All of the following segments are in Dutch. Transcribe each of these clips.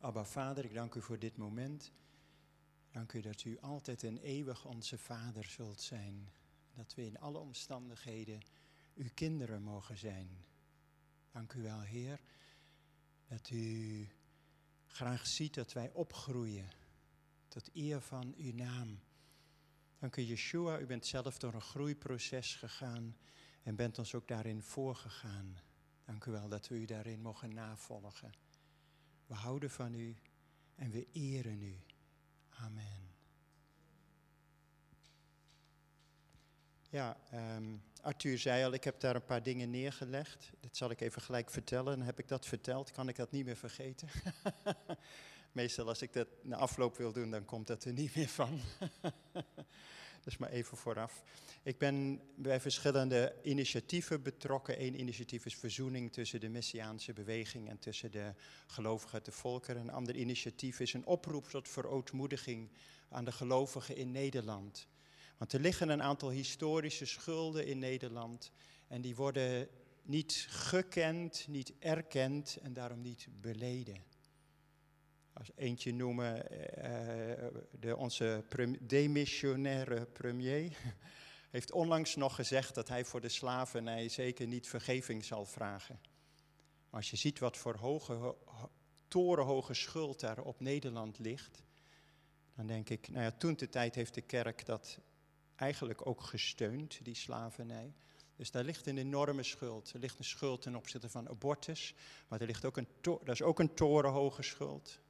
Abba Vader, ik dank u voor dit moment. Dank u dat u altijd en eeuwig onze Vader zult zijn. Dat we in alle omstandigheden uw kinderen mogen zijn. Dank u wel, Heer, dat u graag ziet dat wij opgroeien tot eer van uw naam. Dank u, Yeshua, u bent zelf door een groeiproces gegaan en bent ons ook daarin voorgegaan. Dank u wel dat we u daarin mogen navolgen. We houden van u en we eren u. Amen. Ja, um, Arthur zei al, ik heb daar een paar dingen neergelegd. Dat zal ik even gelijk vertellen. Heb ik dat verteld, kan ik dat niet meer vergeten. Meestal als ik dat na afloop wil doen, dan komt dat er niet meer van. dus maar even vooraf. Ik ben bij verschillende initiatieven betrokken. Eén initiatief is verzoening tussen de Messiaanse beweging en tussen de gelovigen, de volkeren. Een ander initiatief is een oproep tot verootmoediging aan de gelovigen in Nederland. Want er liggen een aantal historische schulden in Nederland en die worden niet gekend, niet erkend en daarom niet beleden. Als eentje noemen, uh, de, onze demissionaire premier heeft onlangs nog gezegd dat hij voor de slavernij zeker niet vergeving zal vragen. Maar als je ziet wat voor hoge, torenhoge schuld daar op Nederland ligt, dan denk ik, nou ja, toen de tijd heeft de kerk dat eigenlijk ook gesteund, die slavernij. Dus daar ligt een enorme schuld. Er ligt een schuld ten opzichte van abortus, maar er ligt ook een, dat is ook een torenhoge schuld.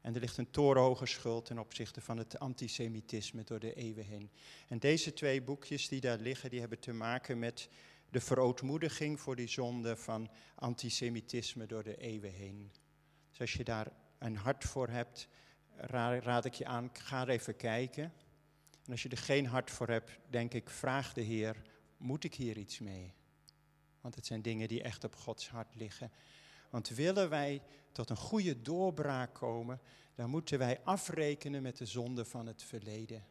En er ligt een torenhoge schuld ten opzichte van het antisemitisme door de eeuwen heen. En deze twee boekjes die daar liggen, die hebben te maken met de verootmoediging voor die zonde van antisemitisme door de eeuwen heen. Dus als je daar een hart voor hebt, raad ik je aan, ga er even kijken. En als je er geen hart voor hebt, denk ik, vraag de Heer, moet ik hier iets mee? Want het zijn dingen die echt op Gods hart liggen. Want willen wij tot een goede doorbraak komen, dan moeten wij afrekenen met de zonde van het verleden.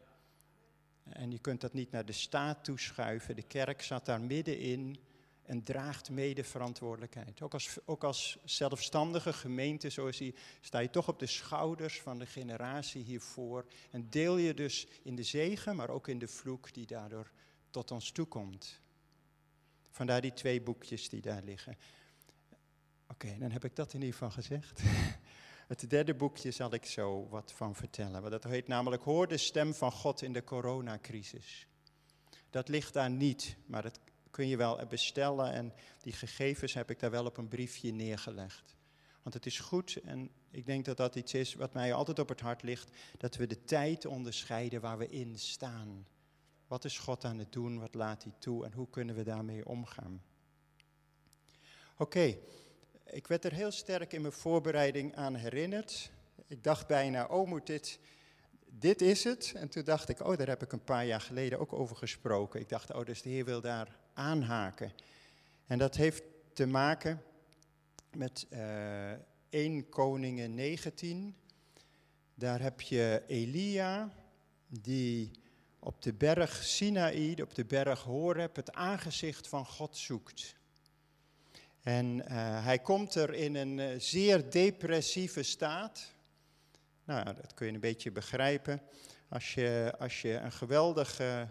En je kunt dat niet naar de staat toeschuiven. De kerk zat daar middenin en draagt mede verantwoordelijkheid. Ook als, ook als zelfstandige gemeente, zoals die, sta je toch op de schouders van de generatie hiervoor. En deel je dus in de zegen, maar ook in de vloek die daardoor tot ons toekomt. Vandaar die twee boekjes die daar liggen. Oké, dan heb ik dat in ieder geval gezegd. Het derde boekje zal ik zo wat van vertellen. Dat heet namelijk Hoor de stem van God in de coronacrisis. Dat ligt daar niet, maar dat kun je wel bestellen en die gegevens heb ik daar wel op een briefje neergelegd. Want het is goed en ik denk dat dat iets is wat mij altijd op het hart ligt, dat we de tijd onderscheiden waar we in staan. Wat is God aan het doen, wat laat hij toe en hoe kunnen we daarmee omgaan? Oké, ik werd er heel sterk in mijn voorbereiding aan herinnerd. Ik dacht bijna, oh moet dit, dit is het. En toen dacht ik, oh daar heb ik een paar jaar geleden ook over gesproken. Ik dacht, oh dus de Heer wil daar aanhaken. En dat heeft te maken met uh, eh, 1 Koningen 19. Daar heb je Elia, die op de berg Sinaï, op de berg Horeb, het aangezicht van God zoekt. En uh, hij komt er in een uh, zeer depressieve staat. Nou, dat kun je een beetje begrijpen. Als je, als je een geweldige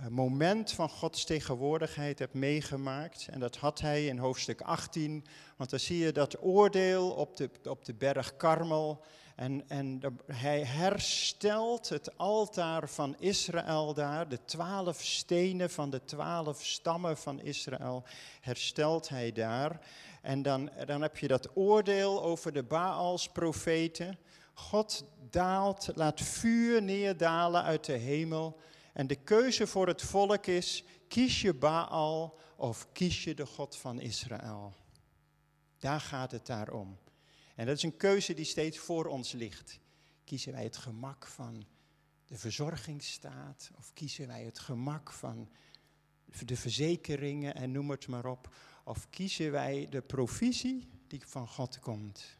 uh, moment van Gods tegenwoordigheid hebt meegemaakt. En dat had hij in hoofdstuk 18. Want dan zie je dat oordeel op de, op de berg Karmel. En, en hij herstelt het altaar van Israël daar, de twaalf stenen van de twaalf stammen van Israël, herstelt hij daar. En dan, dan heb je dat oordeel over de Baals profeten. God daalt, laat vuur neerdalen uit de hemel. En de keuze voor het volk is, kies je Baal of kies je de God van Israël. Daar gaat het daar om. En dat is een keuze die steeds voor ons ligt. Kiezen wij het gemak van de verzorgingsstaat of kiezen wij het gemak van de verzekeringen en noem het maar op. Of kiezen wij de provisie die van God komt.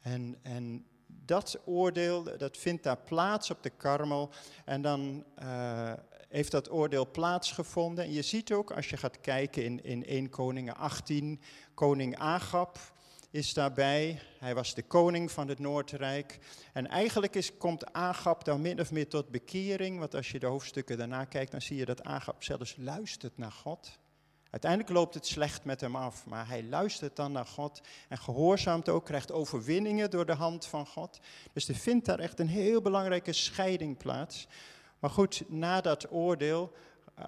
En, en dat oordeel, dat vindt daar plaats op de karmel. En dan uh, heeft dat oordeel plaatsgevonden. En je ziet ook, als je gaat kijken in, in 1 Koningen 18, koning Agab, is daarbij. Hij was de koning van het Noordrijk. En eigenlijk is, komt Agap dan min of meer tot bekering. Want als je de hoofdstukken daarna kijkt, dan zie je dat Agap zelfs luistert naar God. Uiteindelijk loopt het slecht met hem af, maar hij luistert dan naar God en gehoorzaamt ook, krijgt overwinningen door de hand van God. Dus er vindt daar echt een heel belangrijke scheiding plaats. Maar goed, na dat oordeel, uh,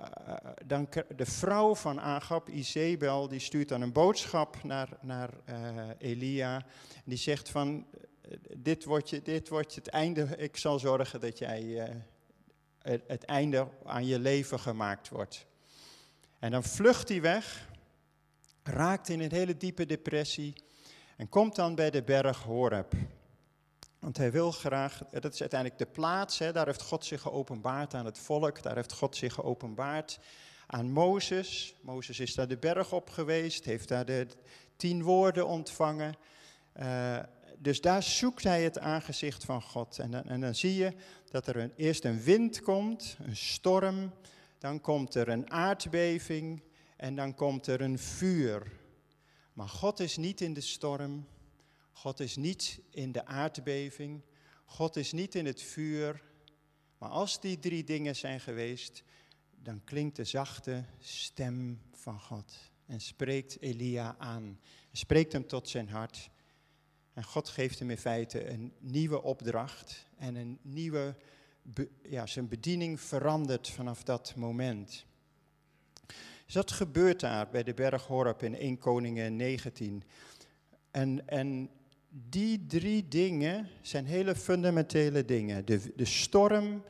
dan de vrouw van Agab, Izebel, die stuurt dan een boodschap naar, naar uh, Elia. Die zegt van, dit wordt, je, dit wordt het einde, ik zal zorgen dat jij het, het einde aan je leven gemaakt wordt. En dan vlucht hij weg, raakt in een hele diepe depressie en komt dan bij de berg Horeb. Want hij wil graag, dat is uiteindelijk de plaats, hè, daar heeft God zich geopenbaard aan het volk, daar heeft God zich geopenbaard aan Mozes. Mozes is daar de berg op geweest, heeft daar de tien woorden ontvangen. Uh, dus daar zoekt hij het aangezicht van God. En dan, en dan zie je dat er eerst een wind komt, een storm, dan komt er een aardbeving en dan komt er een vuur. Maar God is niet in de storm, God is niet in de aardbeving, God is niet in het vuur. Maar als die drie dingen zijn geweest, dan klinkt de zachte stem van God en spreekt Elia aan. Spreekt hem tot zijn hart. En God geeft hem in feite een nieuwe opdracht en een nieuwe ja, zijn bediening verandert vanaf dat moment. Dus dat gebeurt daar bij de berg Horeb in 1 Koningen 19. En, en die drie dingen zijn hele fundamentele dingen. De, de storm,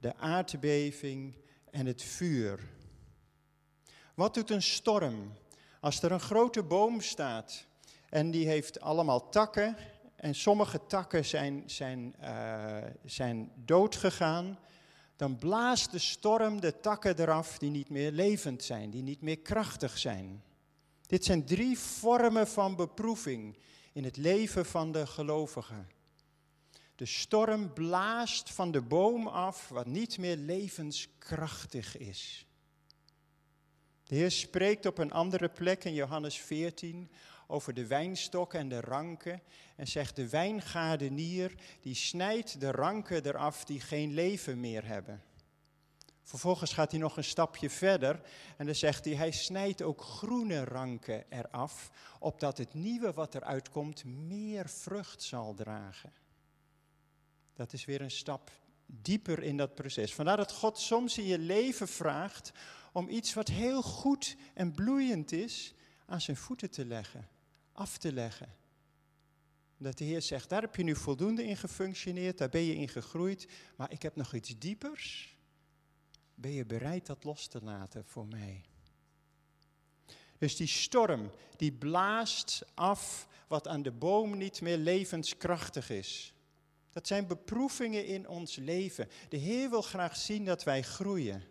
de aardbeving en het vuur. Wat doet een storm? Als er een grote boom staat en die heeft allemaal takken en sommige takken zijn, zijn, uh, zijn doodgegaan, dan blaast de storm de takken eraf die niet meer levend zijn, die niet meer krachtig zijn. Dit zijn drie vormen van beproeving in het leven van de gelovige. De storm blaast van de boom af wat niet meer levenskrachtig is. De Heer spreekt op een andere plek in Johannes 14 over de wijnstok en de ranken. En zegt de wijngaardenier, die snijdt de ranken eraf die geen leven meer hebben. Vervolgens gaat hij nog een stapje verder en dan zegt hij, hij snijdt ook groene ranken eraf, opdat het nieuwe wat eruit komt meer vrucht zal dragen. Dat is weer een stap dieper in dat proces. Vandaar dat God soms in je leven vraagt om iets wat heel goed en bloeiend is aan zijn voeten te leggen af te leggen. Dat de Heer zegt, daar heb je nu voldoende in gefunctioneerd, daar ben je in gegroeid, maar ik heb nog iets diepers. Ben je bereid dat los te laten voor mij? Dus die storm, die blaast af wat aan de boom niet meer levenskrachtig is. Dat zijn beproevingen in ons leven. De Heer wil graag zien dat wij groeien.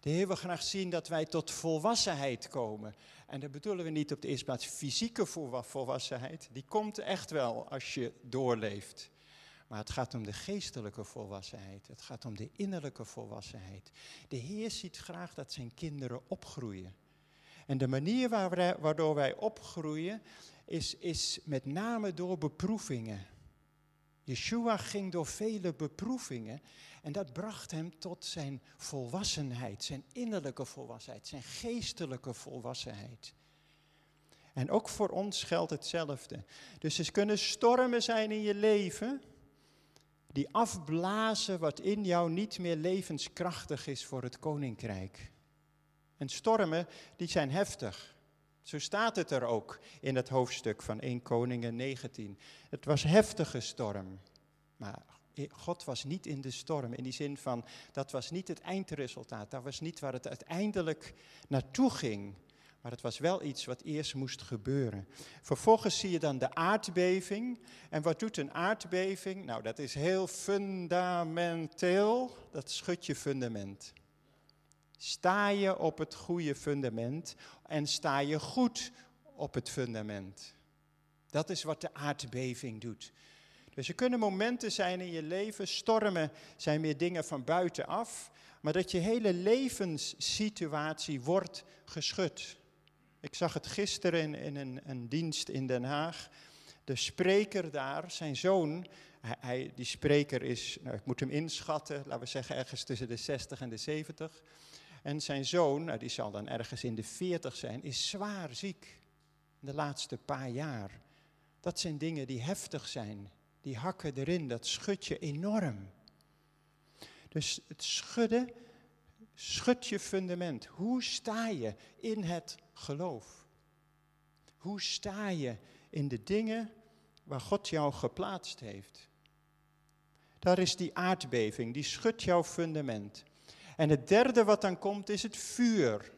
De Heer wil graag zien dat wij tot volwassenheid komen. En dat bedoelen we niet op de eerste plaats fysieke volwassenheid. Die komt echt wel als je doorleeft. Maar het gaat om de geestelijke volwassenheid. Het gaat om de innerlijke volwassenheid. De Heer ziet graag dat zijn kinderen opgroeien. En de manier waardoor wij opgroeien is, is met name door beproevingen. Yeshua ging door vele beproevingen en dat bracht hem tot zijn volwassenheid, zijn innerlijke volwassenheid, zijn geestelijke volwassenheid. En ook voor ons geldt hetzelfde. Dus er kunnen stormen zijn in je leven die afblazen wat in jou niet meer levenskrachtig is voor het koninkrijk. En stormen die zijn heftig. Zo staat het er ook in het hoofdstuk van 1 Koningen 19. Het was heftige storm. Maar God was niet in de storm. In die zin van, dat was niet het eindresultaat. Dat was niet waar het uiteindelijk naartoe ging. Maar het was wel iets wat eerst moest gebeuren. Vervolgens zie je dan de aardbeving. En wat doet een aardbeving? Nou, dat is heel fundamenteel. Dat schudt je fundament. Sta je op het goede fundament en sta je goed op het fundament. Dat is wat de aardbeving doet. Dus er kunnen momenten zijn in je leven, stormen zijn meer dingen van buitenaf, maar dat je hele levenssituatie wordt geschud. Ik zag het gisteren in, in een, een, dienst in Den Haag. De spreker daar, zijn zoon, hij, die spreker is, nou, ik moet hem inschatten, laten we zeggen ergens tussen de 60 en de 70. En zijn zoon, nou, die zal dan ergens in de 40 zijn, is zwaar ziek. De laatste paar jaar. Dat zijn dingen die heftig zijn. Die hakken erin, dat schudt je enorm. Dus het schudden, schud je fundament. Hoe sta je in het geloof? Hoe sta je in de dingen waar God jou geplaatst heeft? Daar is die aardbeving, die schudt jouw fundament. En het derde wat dan komt is het vuur.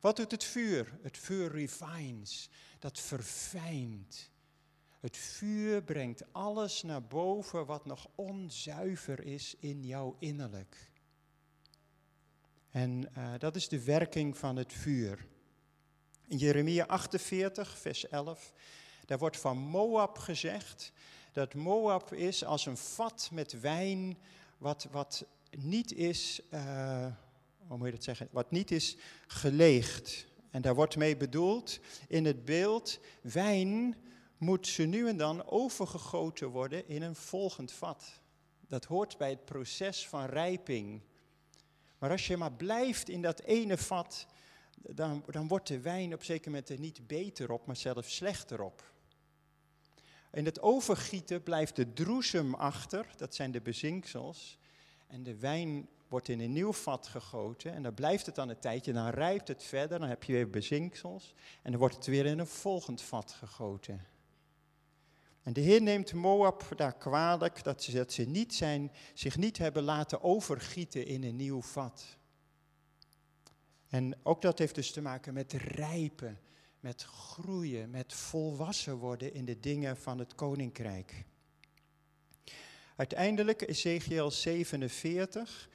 Wat doet het vuur? Het vuur refines, dat verfijnt. Het vuur brengt alles naar boven wat nog onzuiver is in jouw innerlijk. En uh, dat is de werking van het vuur. In Jeremia 48, vers 11, daar wordt van Moab gezegd dat Moab is als een vat met wijn wat, wat niet is, uh, hoe moet je dat zeggen, wat niet is geleegd. En daar wordt mee bedoeld in het beeld, wijn moet ze nu en dan overgegoten worden in een volgend vat. Dat hoort bij het proces van rijping. Maar als je maar blijft in dat ene vat, dan, dan wordt de wijn op zeker moment er niet beter op, maar zelfs slechter op. In het overgieten blijft de droesem achter, dat zijn de bezinksels. En de wijn wordt in een nieuw vat gegoten en dan blijft het dan een tijdje, dan rijpt het verder, dan heb je weer bezinksels en dan wordt het weer in een volgend vat gegoten. En de Heer neemt Moab daar kwalijk dat ze, dat ze niet zijn, zich niet hebben laten overgieten in een nieuw vat. En ook dat heeft dus te maken met rijpen, met groeien, met volwassen worden in de dingen van het koninkrijk. Uiteindelijk Ezekiel 47,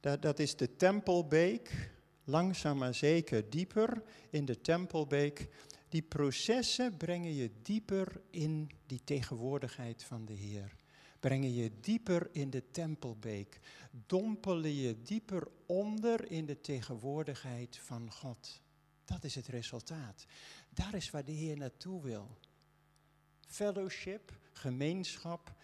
dat, dat is de tempelbeek, langzaam maar zeker dieper in de tempelbeek. Die processen brengen je dieper in die tegenwoordigheid van de Heer. Brengen je dieper in de tempelbeek. Dompelen je dieper onder in de tegenwoordigheid van God. Dat is het resultaat. Daar is waar de Heer naartoe wil. Fellowship, gemeenschap,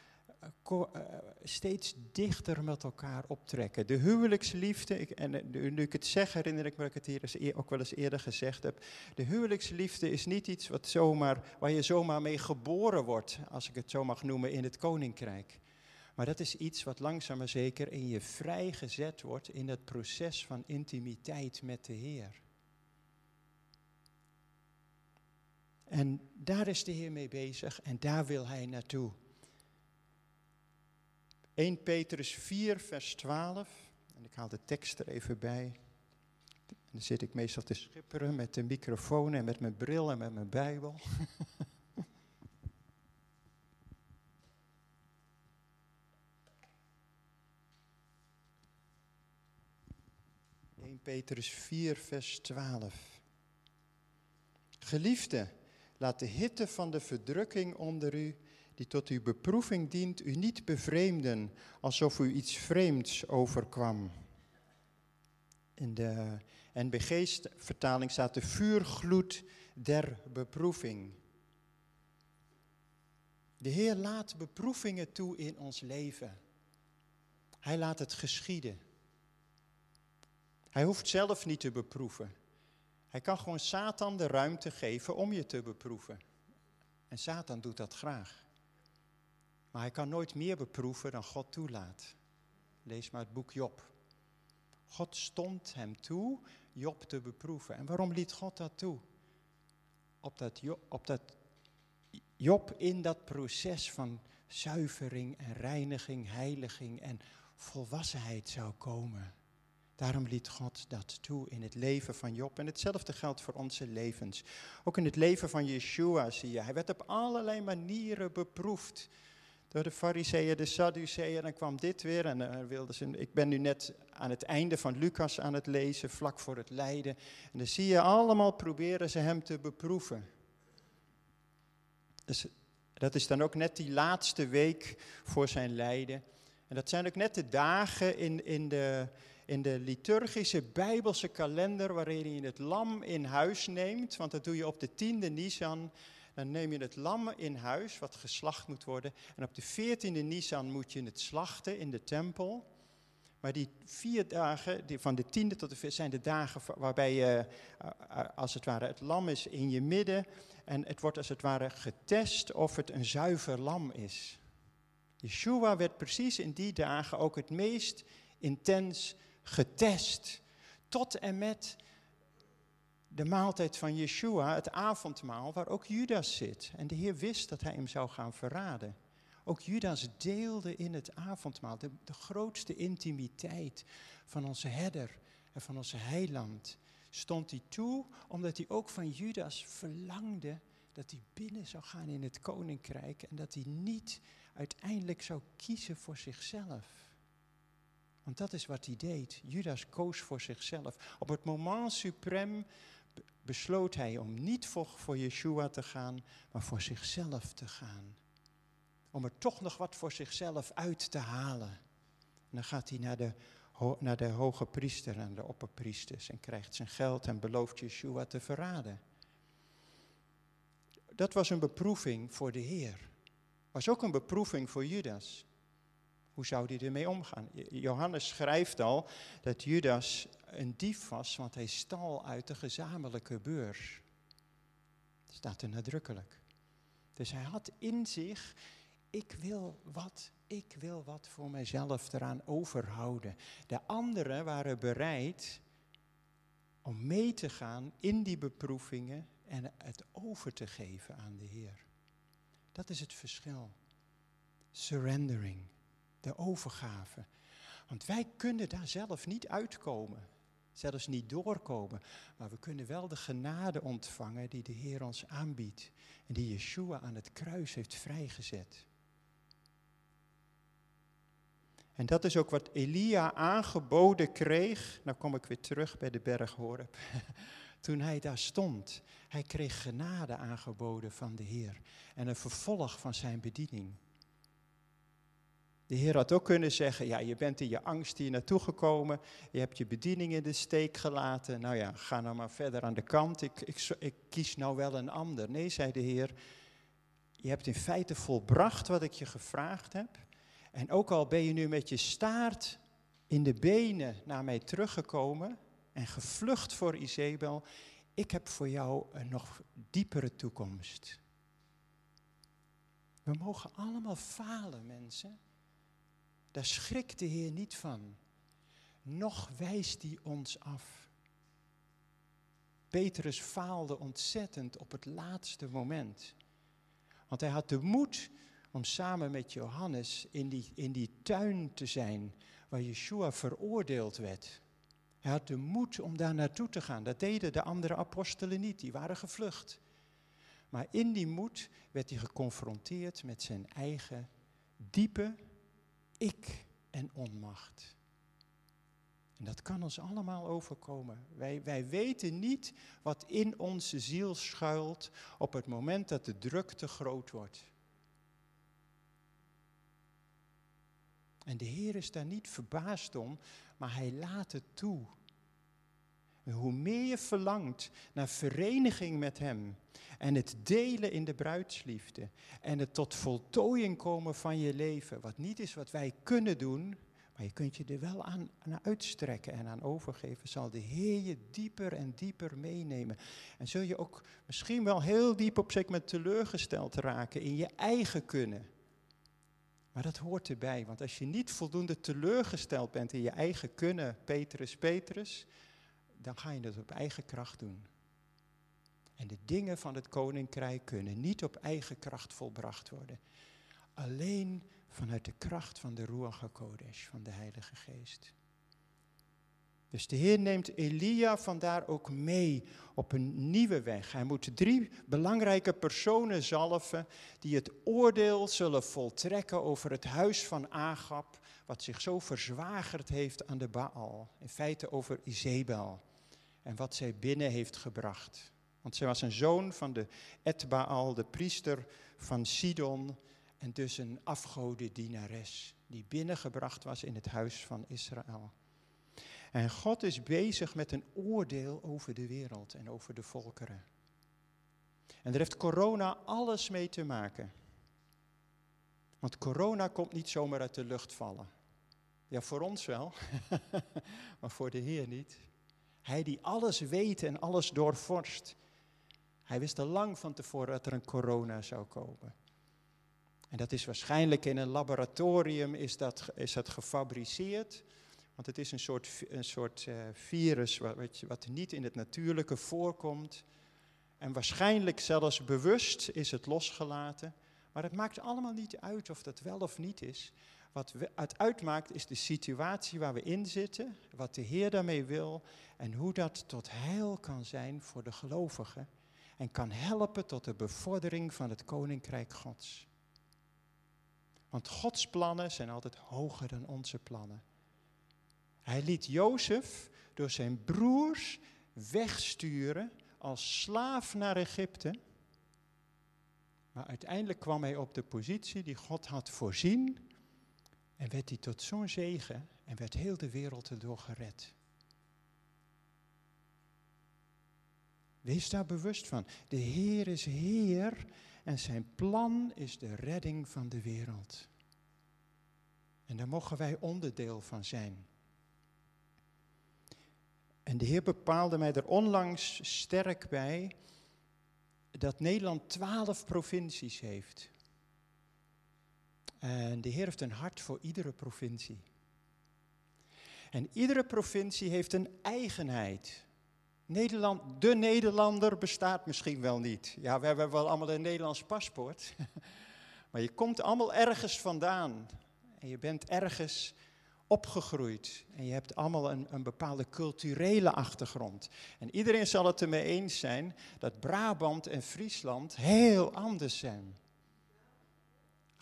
steeds dichter met elkaar optrekken. De huwelijksliefde, ik, en eh, nu ik het zeg herinner ik me dat ik het hier ook wel eens eerder gezegd heb. De huwelijksliefde is niet iets wat zomaar, waar je zomaar mee geboren wordt, als ik het zo mag noemen, in het koninkrijk. Maar dat is iets wat langzaam maar zeker in je vrijgezet wordt in het proces van intimiteit met de Heer. En daar is de Heer mee bezig en daar wil Hij naartoe. 1 Petrus 4, vers 12. En ik haal de tekst er even bij. Dan zit ik meestal te schipperen met de microfoon en met mijn bril en met mijn Bijbel. 1 Petrus 4, vers 12. Geliefde, laat de hitte van de verdrukking onder u die tot uw beproeving dient, u niet bevreemden alsof u iets vreemds overkwam. In de NBG-vertaling staat de vuurgloed der beproeving. De Heer laat beproevingen toe in ons leven. Hij laat het geschieden. Hij hoeft zelf niet te beproeven. Hij kan gewoon Satan de ruimte geven om je te beproeven. En Satan doet dat graag. Maar hij kan nooit meer beproeven dan God toelaat. Lees maar het boek Job. God stond hem toe Job te beproeven. En waarom liet God dat toe? Opdat Job, opdat Job in dat proces van zuivering en reiniging, heiliging en volwassenheid zou komen. Daarom liet God dat toe in het leven van Job. En hetzelfde geldt voor onze levens. Ook in het leven van Yeshua zie je. Hij werd op allerlei manieren beproefd door de fariseeën, de sadduceeën. Dan kwam dit weer en uh, wilde ze, ik ben nu net aan het einde van Lucas aan het lezen, vlak voor het lijden. En dan zie je allemaal proberen ze hem te beproeven. Dus dat is dan ook net die laatste week voor zijn lijden. En dat zijn ook net de dagen in, in, de, in de liturgische Bijbelse kalender waarin je het lam in huis neemt. Want dat doe je op de tiende Nisan. Dan neem je het lam in huis, wat geslacht moet worden. En op de veertiende Nisan moet je het slachten in de tempel. Maar die vier dagen, die van de tiende tot de vier, zijn de dagen waarbij je, eh, eh, als het ware, het lam is in je midden. En het wordt als het ware getest of het een zuiver lam is. Yeshua werd precies in die dagen ook het meest intens getest. Tot en met de maaltijd van Yeshua, het avondmaal, waar ook Judas zit. En de Heer wist dat hij hem zou gaan verraden. Ook Judas deelde in het avondmaal de, de grootste intimiteit van onze herder en van onze heiland. Stond hij toe omdat hij ook van Judas verlangde dat hij binnen zou gaan in het koninkrijk en dat hij niet uiteindelijk zou kiezen voor zichzelf. Want dat is wat hij deed. Judas koos voor zichzelf. Op het moment suprem besloot hij om niet voor, voor Yeshua te gaan, maar voor zichzelf te gaan. Om er toch nog wat voor zichzelf uit te halen. En dan gaat hij naar de, naar de hoge priester en de opperpriesters en krijgt zijn geld en belooft Yeshua te verraden. Dat was een beproeving voor de Heer. Was ook een beproeving voor Judas. Hoe zou hij ermee omgaan? Johannes schrijft al dat Judas een dief was, want hij stal uit de gezamenlijke beurs. Dat staat er nadrukkelijk. Dus hij had in zich, ik wil wat, ik wil wat voor mijzelf eraan overhouden. De anderen waren bereid om mee te gaan in die beproevingen en het over te geven aan de Heer. Dat is het verschil. Surrendering, de overgave. Want wij kunnen daar zelf niet uitkomen, zelfs niet doorkomen, maar we kunnen wel de genade ontvangen die de Heer ons aanbiedt en die Yeshua aan het kruis heeft vrijgezet. En dat is ook wat Elia aangeboden kreeg. Nou kom ik weer terug bij de berg. Toen hij daar stond, hij kreeg genade aangeboden van de Heer en een vervolg van zijn bediening. De Heer had ook kunnen zeggen, ja, je bent in je angst hier naartoe gekomen, je hebt je bediening in de steek gelaten, nou ja, ga nou maar verder aan de kant, ik, ik, ik kies nou wel een ander. Nee, zei de Heer, je hebt in feite volbracht wat ik je gevraagd heb. En ook al ben je nu met je staart in de benen naar mij teruggekomen en gevlucht voor Isabel, ik heb voor jou een nog diepere toekomst. We mogen allemaal falen, mensen. Daar schrikt de Heer niet van. Nog wijst hij ons af. Petrus faalde ontzettend op het laatste moment. Want hij had de moed om samen met Johannes in die, in die tuin te zijn waar Yeshua veroordeeld werd. Hij had de moed om daar naartoe te gaan. Dat deden de andere apostelen niet, die waren gevlucht. Maar in die moed werd hij geconfronteerd met zijn eigen diepe ik en onmacht. En dat kan ons allemaal overkomen. Wij, wij weten niet wat in onze ziel schuilt op het moment dat de druk te groot wordt. En de Heer is daar niet verbaasd om, maar Hij laat het toe. Hoe meer je verlangt naar vereniging met Hem en het delen in de bruidsliefde en het tot voltooiing komen van je leven, wat niet is wat wij kunnen doen, maar je kunt je er wel aan, aan uitstrekken en aan overgeven, zal de Heer je dieper en dieper meenemen. En zul je ook misschien wel heel diep op zich met teleurgesteld raken in je eigen kunnen. Maar dat hoort erbij, want als je niet voldoende teleurgesteld bent in je eigen kunnen, Petrus, Petrus, dan ga je het op eigen kracht doen. En de dingen van het koninkrijk kunnen niet op eigen kracht volbracht worden. Alleen vanuit de kracht van de Ruach HaKodesh, van de Heilige Geest. Dus de Heer neemt Elia vandaar ook mee op een nieuwe weg. Hij moet drie belangrijke personen zalven die het oordeel zullen voltrekken over het huis van Agab, wat zich zo verzwagerd heeft aan de Baal. In feite over Izebel en wat zij binnen heeft gebracht. Want zij was een zoon van de Etbaal, de priester van Sidon, en dus een afgodendienares. die binnengebracht was in het huis van Israël. En God is bezig met een oordeel over de wereld en over de volkeren. En daar heeft corona alles mee te maken. Want corona komt niet zomaar uit de lucht vallen. Ja, voor ons wel, maar voor de Heer niet. Hij die alles weet en alles doorvorst. Hij wist al lang van tevoren dat er een corona zou komen. En dat is waarschijnlijk in een laboratorium is dat, is dat gefabriceerd. Want het is een soort, een soort uh, virus wat, wat niet in het natuurlijke voorkomt. En waarschijnlijk zelfs bewust is het losgelaten. Maar het maakt allemaal niet uit of dat wel of niet is. Wat het uitmaakt is de situatie waar we in zitten, wat de Heer daarmee wil en hoe dat tot heil kan zijn voor de gelovigen en kan helpen tot de bevordering van het Koninkrijk Gods. Want Gods plannen zijn altijd hoger dan onze plannen. Hij liet Jozef door zijn broers wegsturen als slaaf naar Egypte. Maar uiteindelijk kwam hij op de positie die God had voorzien en werd hij tot zo'n zegen en werd heel de wereld erdoor gered. Wees daar bewust van. De Heer is Heer en zijn plan is de redding van de wereld. En daar mogen wij onderdeel van zijn. En de Heer bepaalde mij er onlangs sterk bij dat Nederland twaalf provincies heeft. En de Heer heeft een hart voor iedere provincie. En iedere provincie heeft een eigenheid. Nederland, de Nederlander bestaat misschien wel niet. Ja, we hebben wel allemaal een Nederlands paspoort. maar je komt allemaal ergens vandaan. En je bent ergens opgegroeid. En je hebt allemaal een, een bepaalde culturele achtergrond. En iedereen zal het ermee eens zijn dat Brabant en Friesland heel anders zijn.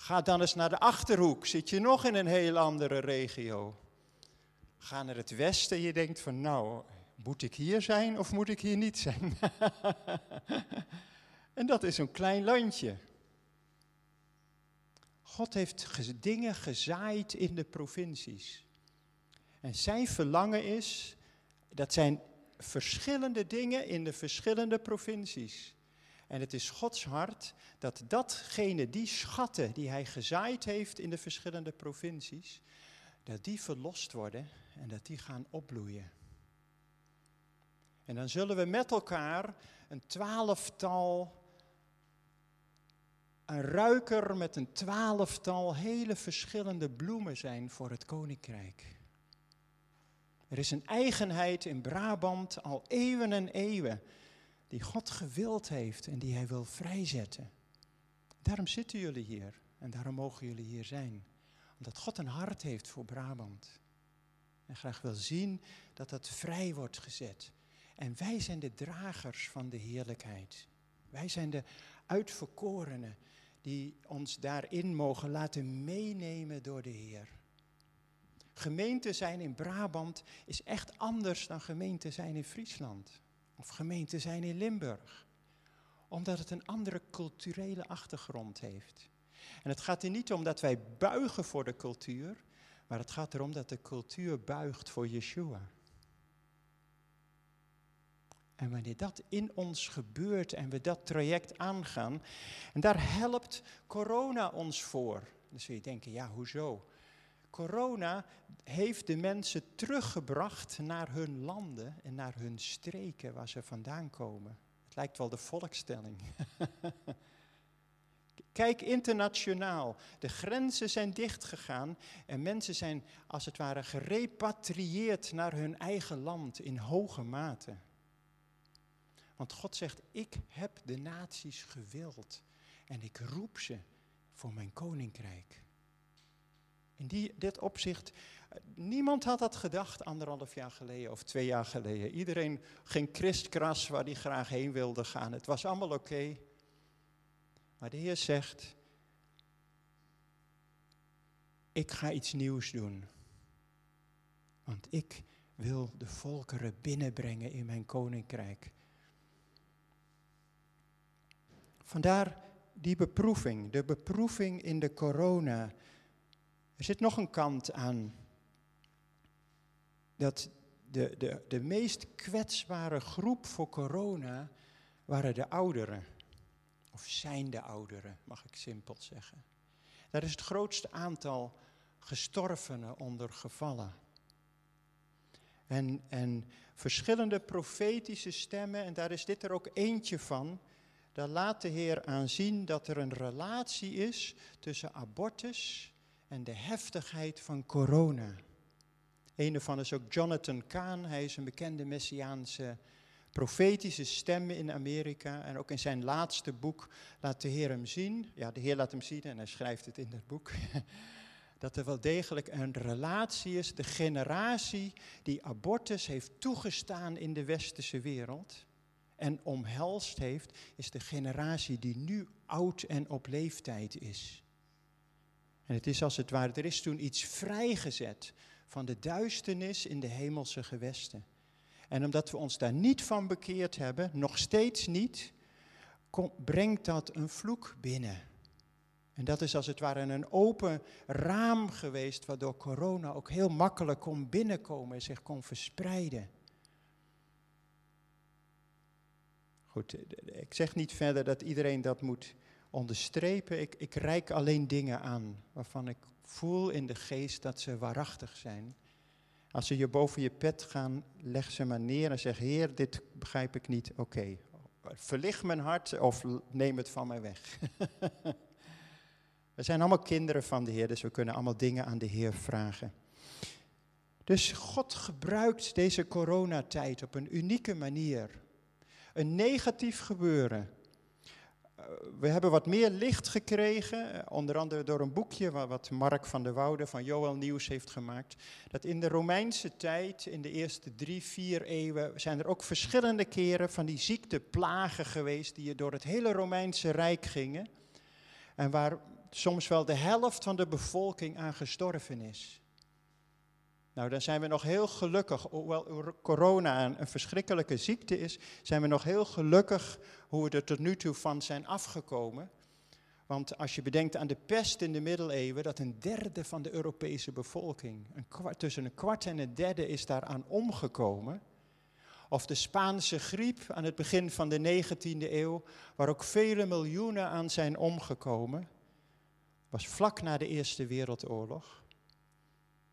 Ga dan eens naar de achterhoek, zit je nog in een heel andere regio. Ga naar het westen, je denkt van nou, moet ik hier zijn of moet ik hier niet zijn? en dat is een klein landje. God heeft dingen gezaaid in de provincies. En zijn verlangen is, dat zijn verschillende dingen in de verschillende provincies. En het is Gods hart dat datgene, die schatten die hij gezaaid heeft in de verschillende provincies, dat die verlost worden en dat die gaan opbloeien. En dan zullen we met elkaar een twaalftal, een ruiker met een twaalftal hele verschillende bloemen zijn voor het koninkrijk. Er is een eigenheid in Brabant al eeuwen en eeuwen die God gewild heeft en die hij wil vrijzetten. Daarom zitten jullie hier en daarom mogen jullie hier zijn. Omdat God een hart heeft voor Brabant. En graag wil zien dat dat vrij wordt gezet. En wij zijn de dragers van de heerlijkheid. Wij zijn de uitverkorenen die ons daarin mogen laten meenemen door de Heer. Gemeente zijn in Brabant is echt anders dan gemeente zijn in Friesland of gemeente zijn in Limburg. Omdat het een andere culturele achtergrond heeft. En het gaat er niet om dat wij buigen voor de cultuur, maar het gaat erom dat de cultuur buigt voor Yeshua. En wanneer dat in ons gebeurt en we dat traject aangaan, en daar helpt corona ons voor. Dan zul je denken, ja, hoezo? Corona heeft de mensen teruggebracht naar hun landen en naar hun streken waar ze vandaan komen. Het lijkt wel de volkstelling. Kijk internationaal. De grenzen zijn dichtgegaan en mensen zijn als het ware gerepatrieerd naar hun eigen land in hoge mate. Want God zegt, ik heb de naties gewild en ik roep ze voor mijn koninkrijk. In die, dit opzicht, niemand had dat gedacht anderhalf jaar geleden of twee jaar geleden. Iedereen ging kristkras waar hij graag heen wilde gaan. Het was allemaal oké. Maar de Heer zegt, ik ga iets nieuws doen. Want ik wil de volkeren binnenbrengen in mijn koninkrijk. Vandaar die beproeving, de beproeving in de corona Er zit nog een kant aan. Dat de, de, de meest kwetsbare groep voor corona waren de ouderen. Of zijn de ouderen, mag ik simpel zeggen. Daar is het grootste aantal gestorvenen onder gevallen. En, en verschillende profetische stemmen, en daar is dit er ook eentje van, daar laat de Heer aanzien dat er een relatie is tussen abortus en de heftigheid van corona. Een daarvan is ook Jonathan Kahn, hij is een bekende messiaanse profetische stem in Amerika. En ook in zijn laatste boek laat de Heer hem zien, ja de Heer laat hem zien en hij schrijft het in dat boek, dat er wel degelijk een relatie is, de generatie die abortus heeft toegestaan in de westerse wereld en omhelst heeft, is de generatie die nu oud en op leeftijd is. En het is als het ware, er is toen iets vrijgezet van de duisternis in de hemelse gewesten. En omdat we ons daar niet van bekeerd hebben, nog steeds niet, brengt dat een vloek binnen. En dat is als het ware een open raam geweest, waardoor corona ook heel makkelijk kon binnenkomen en zich kon verspreiden. Goed, ik zeg niet verder dat iedereen dat moet onderstrepen. Ik, ik reik alleen dingen aan waarvan ik voel in de geest dat ze waarachtig zijn. Als ze je boven je pet gaan, leg ze maar neer en zeg: Heer, dit begrijp ik niet. Oké, verlicht mijn hart of neem het van mij weg. we zijn allemaal kinderen van de Heer, dus we kunnen allemaal dingen aan de Heer vragen. Dus God gebruikt deze coronatijd op een unieke manier. Een negatief gebeuren we hebben wat meer licht gekregen, eh, onder andere door een boekje wat Mark van der Woude van Joel Nieuws heeft gemaakt. Dat in de Romeinse tijd, in de eerste drie, vier eeuwen, zijn er ook verschillende keren van die ziekteplagen geweest die door het hele Romeinse Rijk gingen. En waar soms wel de helft van de bevolking aan gestorven is. Nou, dan zijn we nog heel gelukkig, hoewel corona een, verschrikkelijke ziekte is, zijn we nog heel gelukkig hoe we er tot nu toe van zijn afgekomen. Want als je bedenkt aan de pest in de middeleeuwen, dat een derde van de Europese bevolking, een kwart, tussen een kwart en een derde is daaraan omgekomen. Of de Spaanse griep aan het begin van de 19e eeuw, waar ook vele miljoenen aan zijn omgekomen, was vlak na de Eerste Wereldoorlog.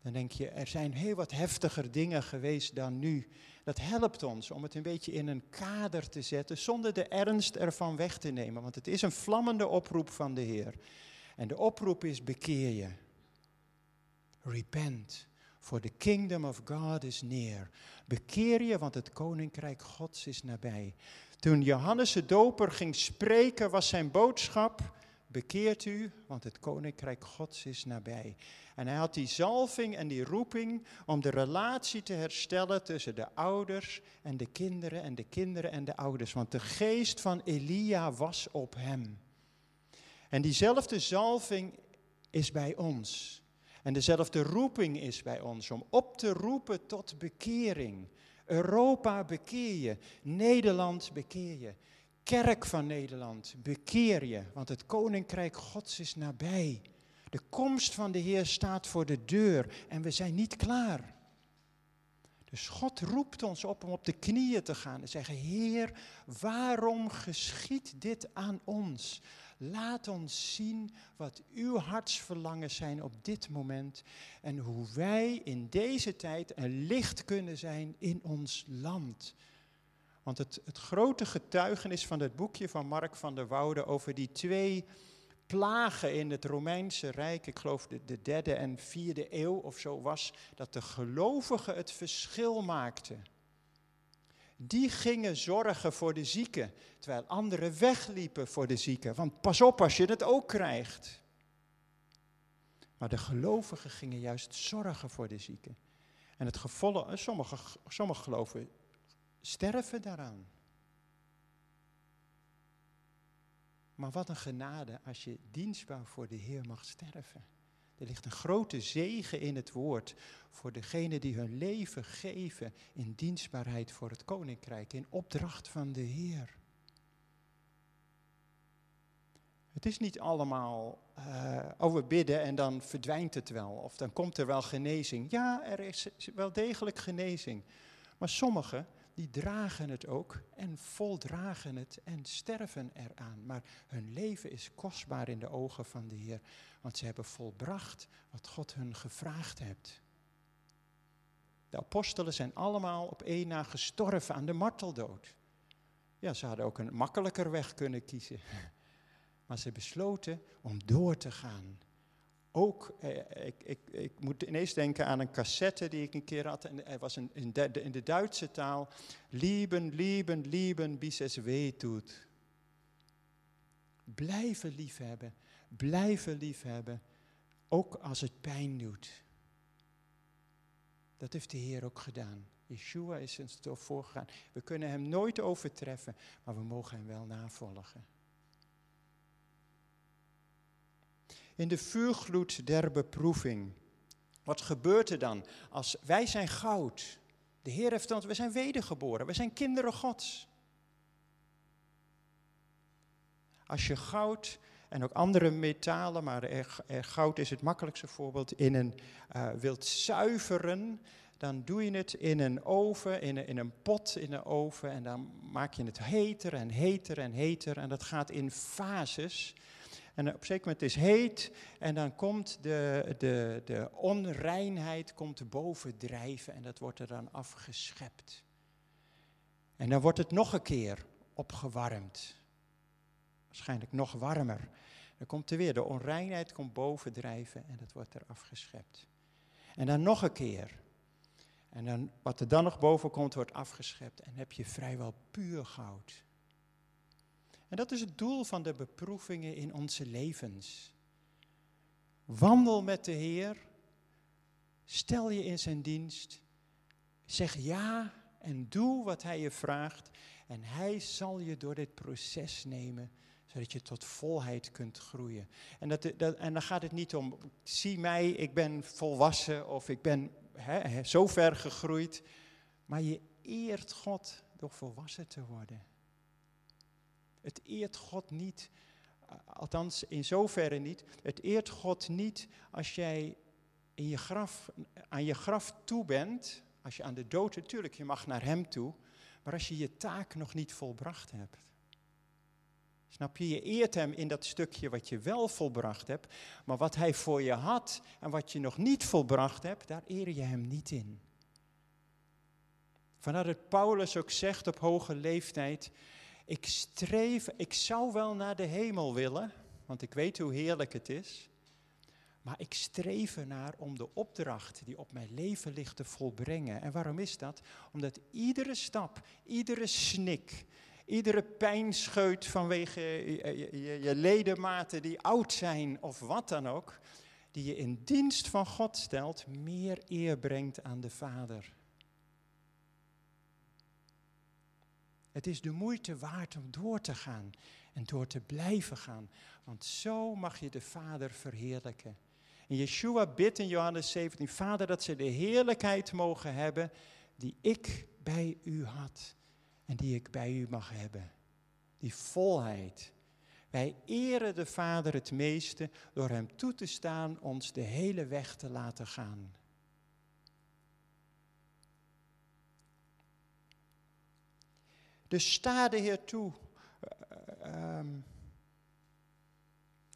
Dan denk je, er zijn heel wat heftiger dingen geweest dan nu. Dat helpt ons om het een beetje in een kader te zetten, zonder de ernst ervan weg te nemen. Want het is een vlammende oproep van de Heer. En de oproep is: bekeer je. Repent, for the kingdom of God is near. Bekeer je, want het koninkrijk Gods is nabij. Toen Johannes de Doper ging spreken, was zijn boodschap: bekeert u, want het koninkrijk Gods is nabij. En hij had die zalving en die roeping om de relatie te herstellen tussen de ouders en de kinderen en de kinderen en de ouders. Want de geest van Elia was op hem. En diezelfde zalving is bij ons. En dezelfde roeping is bij ons om op te roepen tot bekering. Europa bekeer je, Nederland bekeer je. Kerk van Nederland, bekeer je, want het koninkrijk Gods is nabij. De komst van de Heer staat voor de deur en we zijn niet klaar. Dus God roept ons op om op de knieën te gaan en zeggen: Heer, waarom geschiet dit aan ons? Laat ons zien wat uw hartsverlangen zijn op dit moment en hoe wij in deze tijd een licht kunnen zijn in ons land. Want het, het grote getuigenis van het boekje van Mark van der Woude over die twee plagen in het Romeinse Rijk, ik geloof de, de derde en vierde eeuw of zo was, dat de gelovigen het verschil maakten. Die gingen zorgen voor de zieken, terwijl anderen wegliepen voor de zieken. Want pas op als je het ook krijgt. Maar de gelovigen gingen juist zorgen voor de zieken. En het gevolg, sommige, sommige geloven sterven daaraan. Maar wat een genade als je dienstbaar voor de Heer mag sterven. Er ligt een grote zegen in het woord voor degenen die hun leven geven in dienstbaarheid voor het koninkrijk, in opdracht van de Heer. Het is niet allemaal, uh, bidden en dan verdwijnt het wel, of dan komt er wel genezing. Ja, er is wel degelijk genezing. Maar sommigen, die dragen het ook en voldragen het en sterven eraan. Maar hun leven is kostbaar in de ogen van de Heer, want ze hebben volbracht wat God hun gevraagd heeft. De apostelen zijn allemaal op één na gestorven aan de marteldood. Ja, ze hadden ook een makkelijker weg kunnen kiezen. Maar ze besloten om door te gaan. Ook, eh, ik, ik, ik moet ineens denken aan een cassette die ik een keer had. En er was in, de, in de Duitse taal. Lieben, lieben, lieben, bis es weh tut. Blijven liefhebben. Blijven liefhebben. Ook als het pijn doet. Dat heeft de Heer ook gedaan. Yeshua is ons voorgegaan. We kunnen hem nooit overtreffen, maar we mogen hem wel navolgen. In de vuurgloed der beproeving. Wat gebeurt er dan als wij zijn goud? De Heer heeft ons, we zijn wedergeboren, we zijn kinderen Gods. Als je goud en ook andere metalen, maar goud is het makkelijkste voorbeeld, in een uh, wilt zuiveren, dan doe je het in een oven, in een, in een pot in de oven en dan maak je het heter en heter en heter en dat gaat in fases. En op een zeker moment is heet en dan komt de, de, de onreinheid komt boven drijven en dat wordt er dan afgeschept. En dan wordt het nog een keer opgewarmd. Waarschijnlijk nog warmer. Dan komt er weer, de onreinheid komt bovendrijven en dat wordt er afgeschept. En dan nog een keer. En dan, wat er dan nog boven komt, wordt afgeschept. En heb je vrijwel puur goud. En dat is het doel van de beproevingen in onze levens. Wandel met de Heer. Stel je in zijn dienst. Zeg ja en doe wat Hij je vraagt. En Hij zal je door dit proces nemen zodat je tot volheid kunt groeien. En, dat, dat, en dan gaat het niet om, zie mij, ik ben volwassen of ik ben hè, zo ver gegroeid. Maar je eert God door volwassen te worden. Het eert God niet, althans in zoverre niet, het eert God niet als jij in je graf, aan je graf toe bent, als je aan de dood, natuurlijk, je mag naar Hem toe, maar als je je taak nog niet volbracht hebt. Snap je? Je eert hem in dat stukje wat je wel volbracht hebt, maar wat hij voor je had en wat je nog niet volbracht hebt, daar eer je hem niet in. Vandaar dat Paulus ook zegt op hoge leeftijd, ik streef, ik zou wel naar de hemel willen, want ik weet hoe heerlijk het is, maar ik streef ernaar om de opdracht die op mijn leven ligt te volbrengen. En waarom is dat? Omdat iedere stap, iedere snik, Iedere pijnscheut vanwege je, ledematen die oud zijn of wat dan ook, die je in dienst van God stelt, meer eer brengt aan de Vader. Het is de moeite waard om door te gaan en door te blijven gaan, want zo mag je de Vader verheerlijken. En Yeshua bidt in Johannes 17, Vader, dat ze de heerlijkheid mogen hebben die ik bij u had en die ik bij u mag hebben. Die volheid. Wij eren de Vader het meeste door Hem toe te staan ons de hele weg te laten gaan. Dus sta de Heer toe uh, um,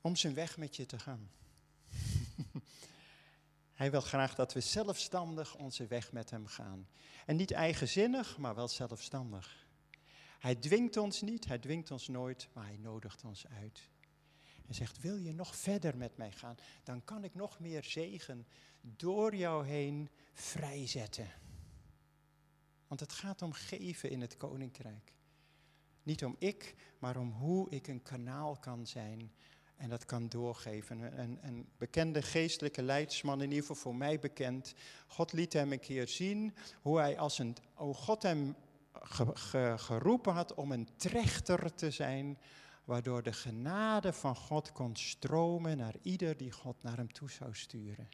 om zijn weg met je te gaan. Hij wil graag dat we zelfstandig onze weg met Hem gaan. En niet eigenzinnig, maar wel zelfstandig. Hij dwingt ons niet, hij dwingt ons nooit, maar hij nodigt ons uit. En zegt, wil je nog verder met mij gaan? Dan kan ik nog meer zegen door jou heen vrijzetten. Want het gaat om geven in het koninkrijk. Niet om ik, maar om hoe ik een kanaal kan zijn en dat kan doorgeven. Een, een, bekende geestelijke leidsman, in ieder geval voor mij bekend. God liet hem een keer zien hoe hij als een. Oh, God hem geroepen had om een trechter te zijn, waardoor de genade van God kon stromen naar ieder die God naar hem toe zou sturen.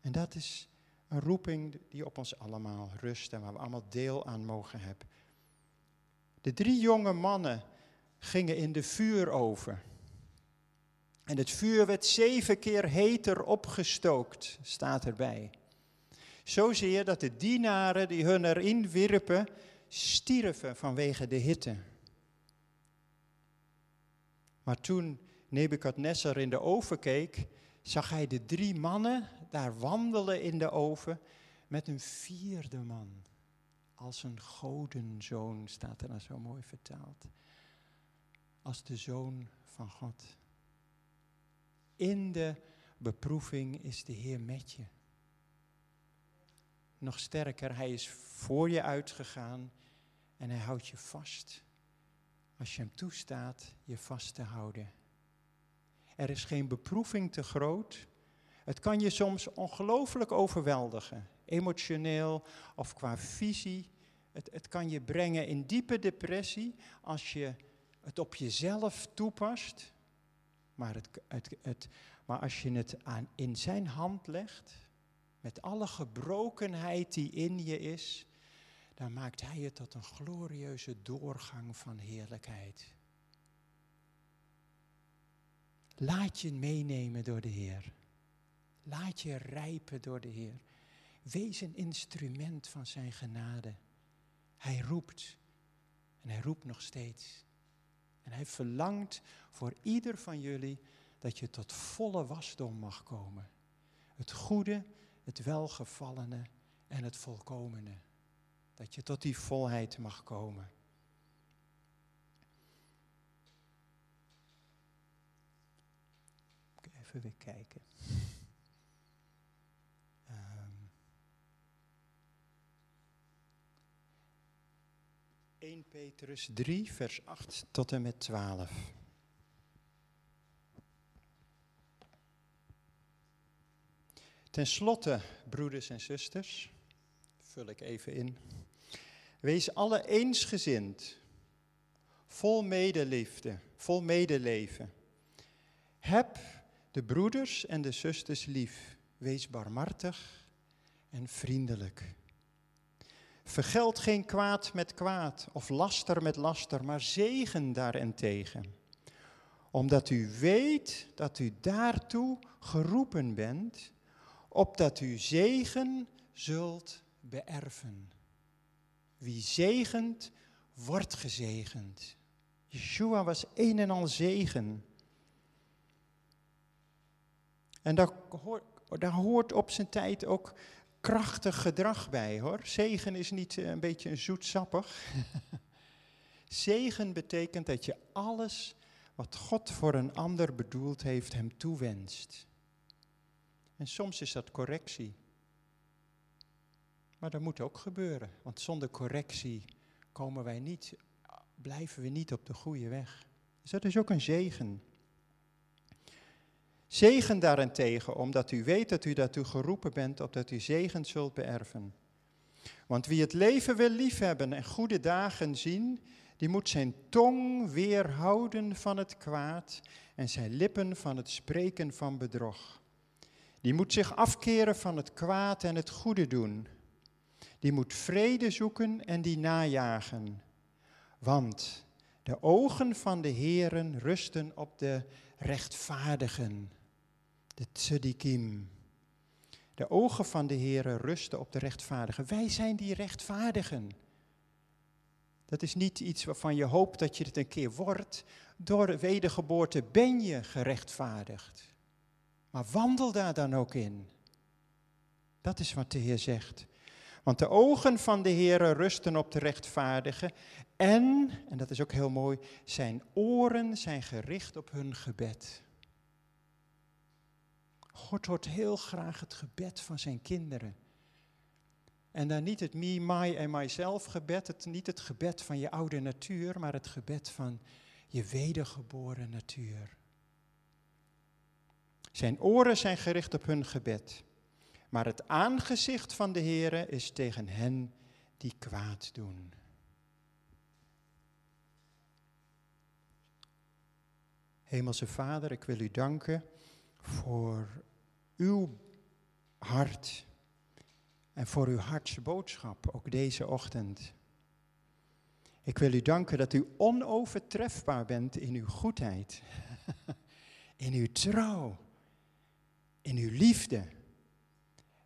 En dat is een roeping die op ons allemaal rust en waar we allemaal deel aan mogen hebben. De drie jonge mannen gingen in de vuuroven. En het vuur werd zeven keer heter opgestookt, staat erbij. Zozeer dat de dienaren die hun erin wierpen, stierven vanwege de hitte. Maar toen Nebukadnessar in de oven keek, zag hij de drie mannen daar wandelen in de oven met een vierde man. Als een godenzoon staat er dan zo mooi vertaald. Als de zoon van God. In de beproeving is de Heer met je. Nog sterker, Hij is voor je uitgegaan en Hij houdt je vast. Als je Hem toestaat je vast te houden. Er is geen beproeving te groot. Het kan je soms ongelooflijk overweldigen, emotioneel of qua visie. Het, het kan je brengen in diepe depressie als je het op jezelf toepast. Maar, het, het, maar als je het aan, in zijn hand legt, met alle gebrokenheid die in je is, dan maakt hij het tot een glorieuze doorgang van heerlijkheid. Laat je meenemen door de Heer. Laat je rijpen door de Heer. Wees een instrument van zijn genade. Hij roept en hij roept nog steeds. En hij verlangt voor ieder van jullie dat je tot volle wasdom mag komen. Het goede, het welgevallene en het volkomene. Dat je tot die volheid mag komen. Even weer kijken. 1 Petrus 3, vers 8 tot en met 12. Ten slotte, broeders en zusters, vul ik even in. Wees alle eensgezind, vol medeliefde, vol medeleven. Heb de broeders en de zusters lief. Wees barmhartig en vriendelijk. Vergeld geen kwaad met kwaad of laster met laster, maar zegen daarentegen. Omdat u weet dat u daartoe geroepen bent, opdat u zegen zult beërven. Wie zegent, wordt gezegend. Yeshua was een en al zegen. En daar hoort, daar hoort op zijn tijd ook krachtig gedrag bij hoor. Zegen is niet eh, een beetje een zoetsappig. Zegen betekent dat je alles wat God voor een ander bedoeld heeft, hem toewenst. En soms is dat correctie. Maar dat moet ook gebeuren, want zonder correctie komen wij niet, blijven we niet op de goede weg. Dus dat is ook een zegen. Zegen daarentegen, omdat u weet dat u daartoe geroepen bent, opdat u zegen zult beërven. Want wie het leven wil liefhebben en goede dagen zien, die moet zijn tong weerhouden van het kwaad en zijn lippen van het spreken van bedrog. Die moet zich afkeren van het kwaad en het goede doen. Die moet vrede zoeken en die najagen. Want de ogen van de Heeren rusten op de rechtvaardigen, de tzedikim. De ogen van de Heeren rusten op de rechtvaardigen. Wij zijn die rechtvaardigen. Dat is niet iets waarvan je hoopt dat je het een keer wordt. Door wedergeboorte ben je gerechtvaardigd. Maar wandel daar dan ook in. Dat is wat de Heer zegt. Want de ogen van de Heer rusten op de rechtvaardigen. En, en dat is ook heel mooi, zijn oren zijn gericht op hun gebed. God hoort heel graag het gebed van zijn kinderen. En dan niet het me, my en myself gebed, het, niet het gebed van je oude natuur, maar het gebed van je wedergeboren natuur. Zijn oren zijn gericht op hun gebed, maar het aangezicht van de Heere is tegen hen die kwaad doen. Hemelse Vader, ik wil u danken voor uw hart en voor uw hartsboodschap, ook deze ochtend. Ik wil u danken dat u onovertrefbaar bent in uw goedheid, in uw trouw, in uw liefde.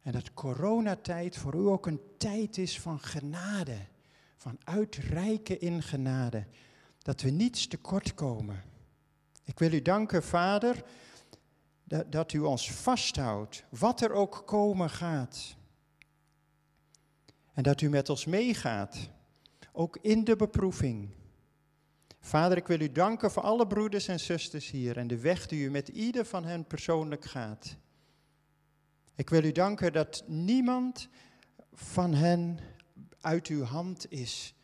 En dat coronatijd voor u ook een tijd is van genade, van uitreiken in genade, dat we niets tekort komen. Ik wil u danken, Vader, dat, dat u ons vasthoudt, wat er ook komen gaat. En dat u met ons meegaat, ook in de beproeving. Vader, ik wil u danken voor alle broeders en zusters hier en de weg die u met ieder van hen persoonlijk gaat. Ik wil u danken dat niemand van hen uit uw hand is.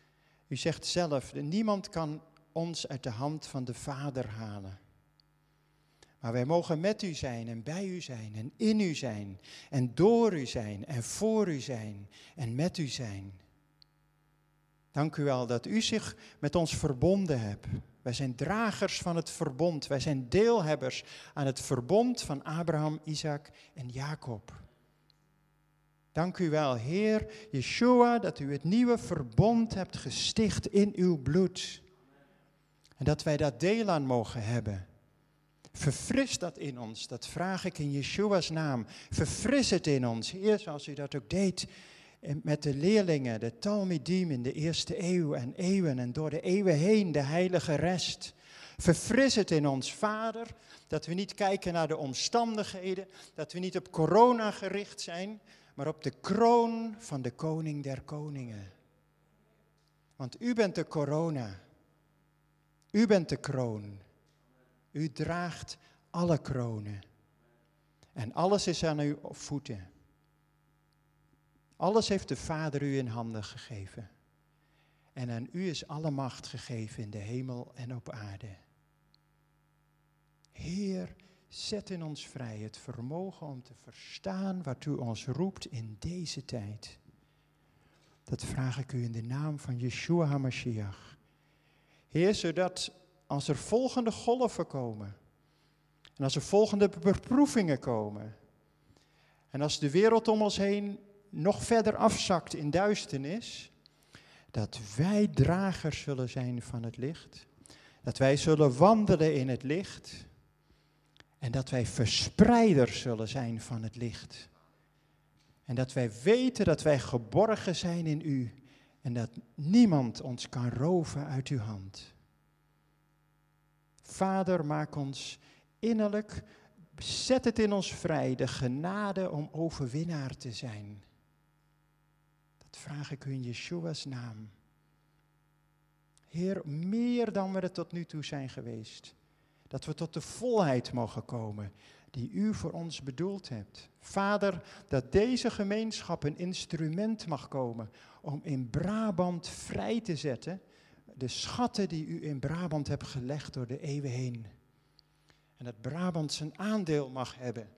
U zegt zelf, niemand kan ons uit de hand van de Vader halen. Maar wij mogen met u zijn en bij u zijn en in u zijn en door u zijn en voor u zijn en met u zijn. Dank u wel dat u zich met ons verbonden hebt. Wij zijn dragers van het verbond. Wij zijn deelhebbers aan het verbond van Abraham, Isaac en Jacob. Dank u wel, Heer Yeshua, dat u het nieuwe verbond hebt gesticht in uw bloed. En dat wij dat deel aan mogen hebben. Verfris dat in ons, dat vraag ik in Yeshua's naam. Verfris het in ons, Heer, zoals u dat ook deed met de leerlingen, de Talmidim in de eerste eeuw en eeuwen en door de eeuwen heen, de heilige rest. Verfris het in ons, Vader, dat we niet kijken naar de omstandigheden, dat we niet op corona gericht zijn, maar op de kroon van de koning der koningen. Want u bent de corona. U bent de kroon. U draagt alle kronen. En alles is aan uw voeten. Alles heeft de Vader u in handen gegeven. En aan u is alle macht gegeven in de hemel en op aarde. Heer, zet in ons vrij het vermogen om te verstaan wat u ons roept in deze tijd. Dat vraag ik u in de naam van Yeshua HaMashiach. Heer, zodat als er volgende golven komen, en als er volgende beproevingen komen, en als de wereld om ons heen nog verder afzakt in duisternis, dat wij dragers zullen zijn van het licht, dat wij zullen wandelen in het licht en dat wij verspreiders zullen zijn van het licht. En dat wij weten dat wij geborgen zijn in u en dat niemand ons kan roven uit uw hand. Vader, maak ons innerlijk, zet het in ons vrij, de genade om overwinnaar te zijn. Dat vraag ik u in Yeshua's naam. Heer, meer dan we er tot nu toe zijn geweest. Dat we tot de volheid mogen komen die u voor ons bedoeld hebt. Vader, dat deze gemeenschap een instrument mag komen om in Brabant vrij te zetten de schatten die u in Brabant hebt gelegd door de eeuwen heen. En dat Brabant zijn aandeel mag hebben.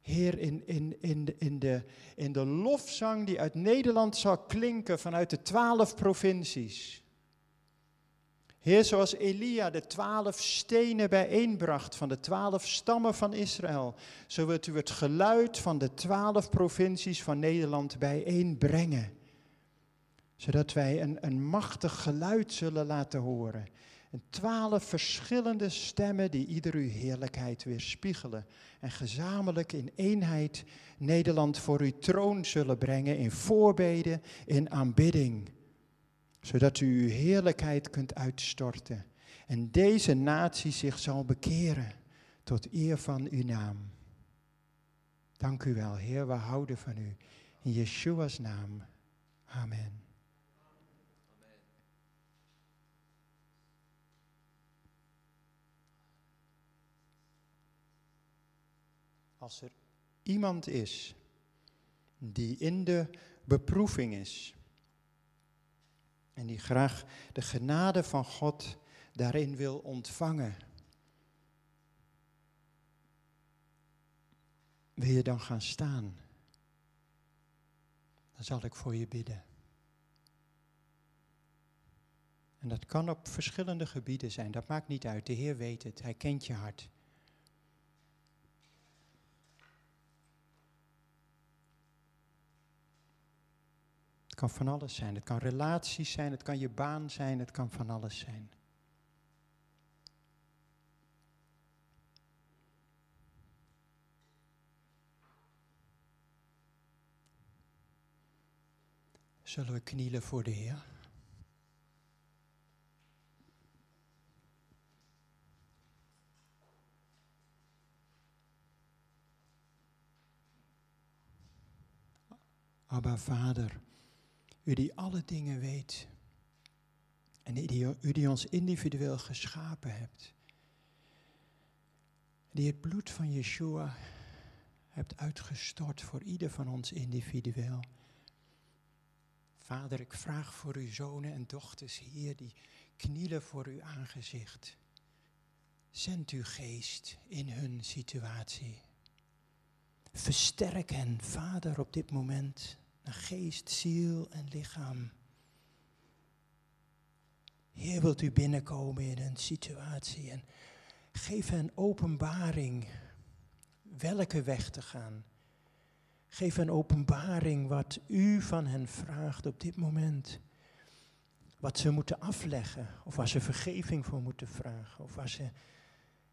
Heer, in, in, in, in, de, in de lofzang die uit Nederland zal klinken vanuit de twaalf provincies. Heer, zoals Elia de twaalf stenen bijeenbracht van de twaalf stammen van Israël, zo wilt u het geluid van de twaalf provincies van Nederland bijeenbrengen. Zodat wij een, een machtig geluid zullen laten horen. En twaalf verschillende stemmen die ieder uw heerlijkheid weerspiegelen. En gezamenlijk in eenheid Nederland voor uw troon zullen brengen in voorbeden, in aanbidding zodat u uw heerlijkheid kunt uitstorten en deze natie zich zal bekeren tot eer van uw naam. Dank u wel, Heer, we houden van u. In Yeshua's naam. Amen. Als er iemand is die in de beproeving is, en die graag de genade van God daarin wil ontvangen. Wil je dan gaan staan? Dan zal ik voor je bidden. En dat kan op verschillende gebieden zijn, dat maakt niet uit. De Heer weet het, Hij kent je hart. Kan van alles zijn. Het kan relaties zijn, het kan je baan zijn, het kan van alles zijn. Zullen we knielen voor de Heer? Abba Vader, u die alle dingen weet en u die, ons individueel geschapen hebt, die het bloed van Yeshua hebt uitgestort voor ieder van ons individueel. Vader, ik vraag voor uw zonen en dochters hier die knielen voor uw aangezicht. Zend uw geest in hun situatie. Versterk hen, Vader, op dit moment, naar geest, ziel en lichaam. Heer, wilt u binnenkomen in een situatie en geef hen openbaring welke weg te gaan. Geef hen openbaring wat u van hen vraagt op dit moment. Wat ze moeten afleggen, of waar ze vergeving voor moeten vragen, of waar ze,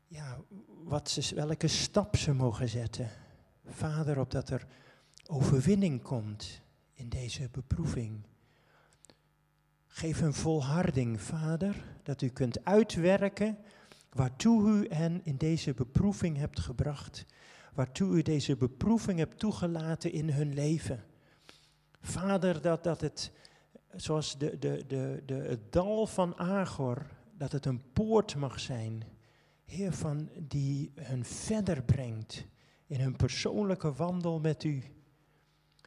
ja, wat ze, welke stap ze mogen zetten. Vader, opdat er overwinning komt in deze beproeving. Geef een volharding, Vader, dat u kunt uitwerken waartoe u hen in deze beproeving hebt gebracht, waartoe u deze beproeving hebt toegelaten in hun leven. Vader, dat, dat het, zoals de, de, de, de, het dal van Agor, dat het een poort mag zijn, Heer, van die hun verder brengt in hun persoonlijke wandel met u.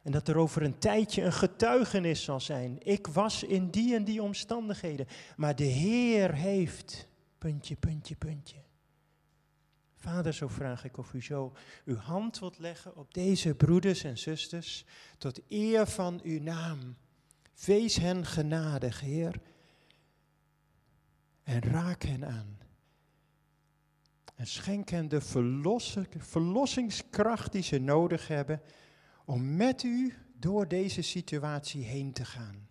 En dat er over een tijdje een getuigenis zal zijn. Ik was in die en die omstandigheden. Maar de Heer heeft. Puntje, puntje, puntje. Vader, zo vraag ik of u zo uw hand wilt leggen op deze broeders en zusters. Tot eer van uw naam. Wees hen genadig, Heer. En raak hen aan. En schenk hen de verlossingskracht die ze nodig hebben om met u door deze situatie heen te gaan.